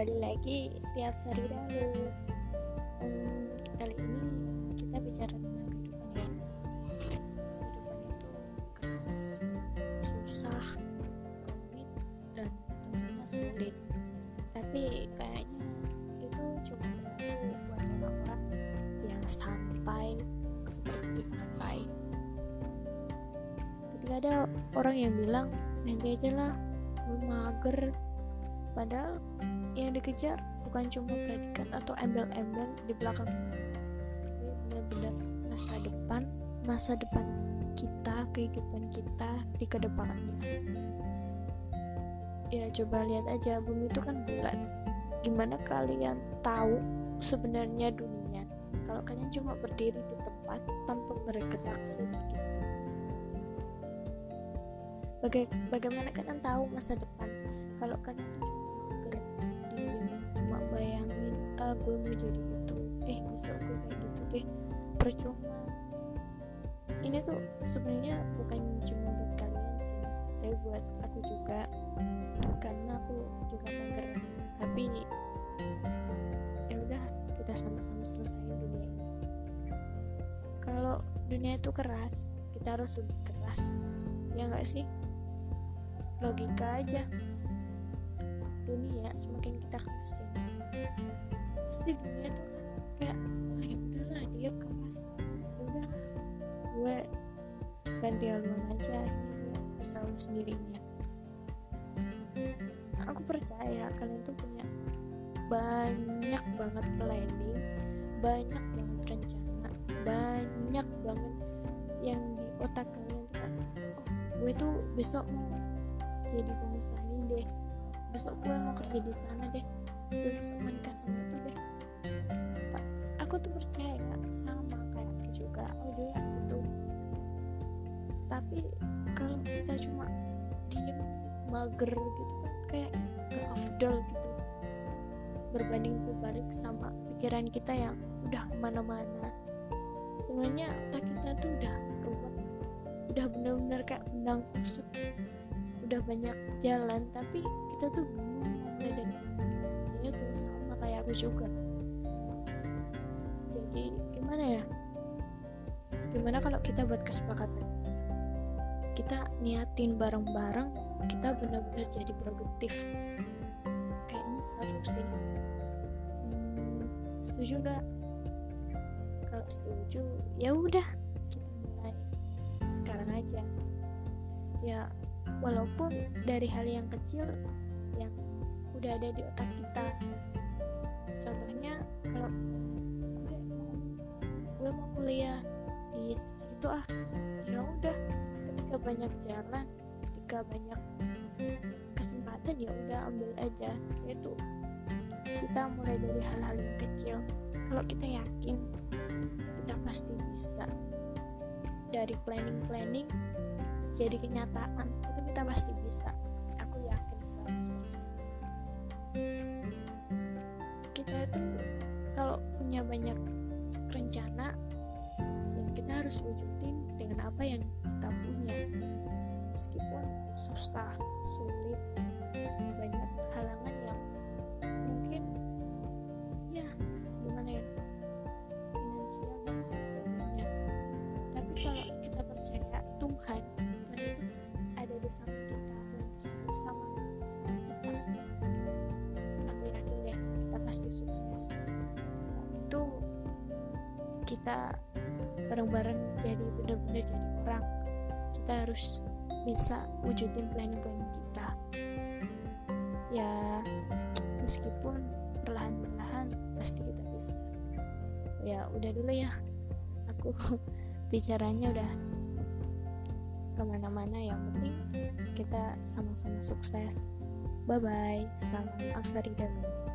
kembali lagi tiap hari lalu. Kali ini kita bicara tentang kehidupan ya kehidupan itu keras susah rumit dan tentunya sulit. Tapi kayaknya itu cuma berlaku buat orang-orang yang santai seperti pantai ketika ada orang yang bilang nanti aja lah mager. Padahal yang dikejar bukan cuma predikat atau embel-embel di belakang. Tapi benar-benar masa depan masa depan kita kehidupan kita di ke depannya. Ya coba lihat aja bumi itu kan bulat gimana kalian tahu sebenarnya dunia? Kalau kalian cuma berdiri di tempat tanpa bergerak sedikit Baga bagaimana kalian tahu masa depan? Kalau kalian ah gue mau jadi itu. Eh besok gue kayak gitu deh. Percuma. Ini tuh sebenarnya bukan cuma buat kalian sih tapi buat aku juga. Karena aku juga mager. Tapi ya udah kita sama-sama selesaiin dunia ini. Kalau dunia itu keras kita harus lebih keras. Ya nggak sih? Logika aja. Dunia semakin kita kerasin pasti dunia tuh. Kayak ah ya udahlah dia keras. Ya udah gue ganti haluan aja ini bisa lu sendirinya. Aku percaya kalian tuh punya banyak banget planning banyak banget rencana banyak banget yang di otak kalian tuh oh gue tuh besok mau jadi pengusaha deh besok gue mau kerja di sana deh. Gue besok nikah sama itu deh. Aku tuh percaya sama kayak aku juga aku juga gitu. Tapi kalau kita cuma diem mager gitu kan kayak gak afdol gitu. Berbanding terbalik sama pikiran kita yang udah ke mana-mana. Sebenarnya otak kita tuh udah ruwet udah bener-bener kayak benang kusut udah banyak jalan tapi kita tuh bingung mulai dari ya tuh sama kayak aku juga. Jadi gimana ya? Gimana kalau kita buat kesepakatan? Kita niatin bareng-bareng kita benar-benar jadi produktif. Kayaknya seru sih. Hmm, setuju nggak? Kalau setuju ya udah kita mulai sekarang aja. Ya walaupun dari hal yang kecil yang udah ada di otak kita. Contohnya kalau gue mau kuliah di situ ah ya udah. Ketika banyak jalan ketika banyak kesempatan ya udah ambil aja. Itu kita mulai dari hal-hal yang kecil. Kalau kita yakin kita pasti bisa dari planning-planning jadi kenyataan kita pasti bisa. Aku yakin 100% kita itu kalau punya banyak rencana ya kita harus wujudin dengan apa yang kita punya. Meskipun susah sulit banyak halangan yang mungkin ya gimana ya finansial dan sebagainya. Tapi kalau kita bareng-bareng jadi benar-benar jadi orang kita harus bisa wujudin planning-planning kita. Ya meskipun perlahan-perlahan pasti kita bisa. Ya udah dulu ya. Aku bicaranya udah ke mana-mana yang penting kita sama-sama sukses. Bye bye salam Aksari Danu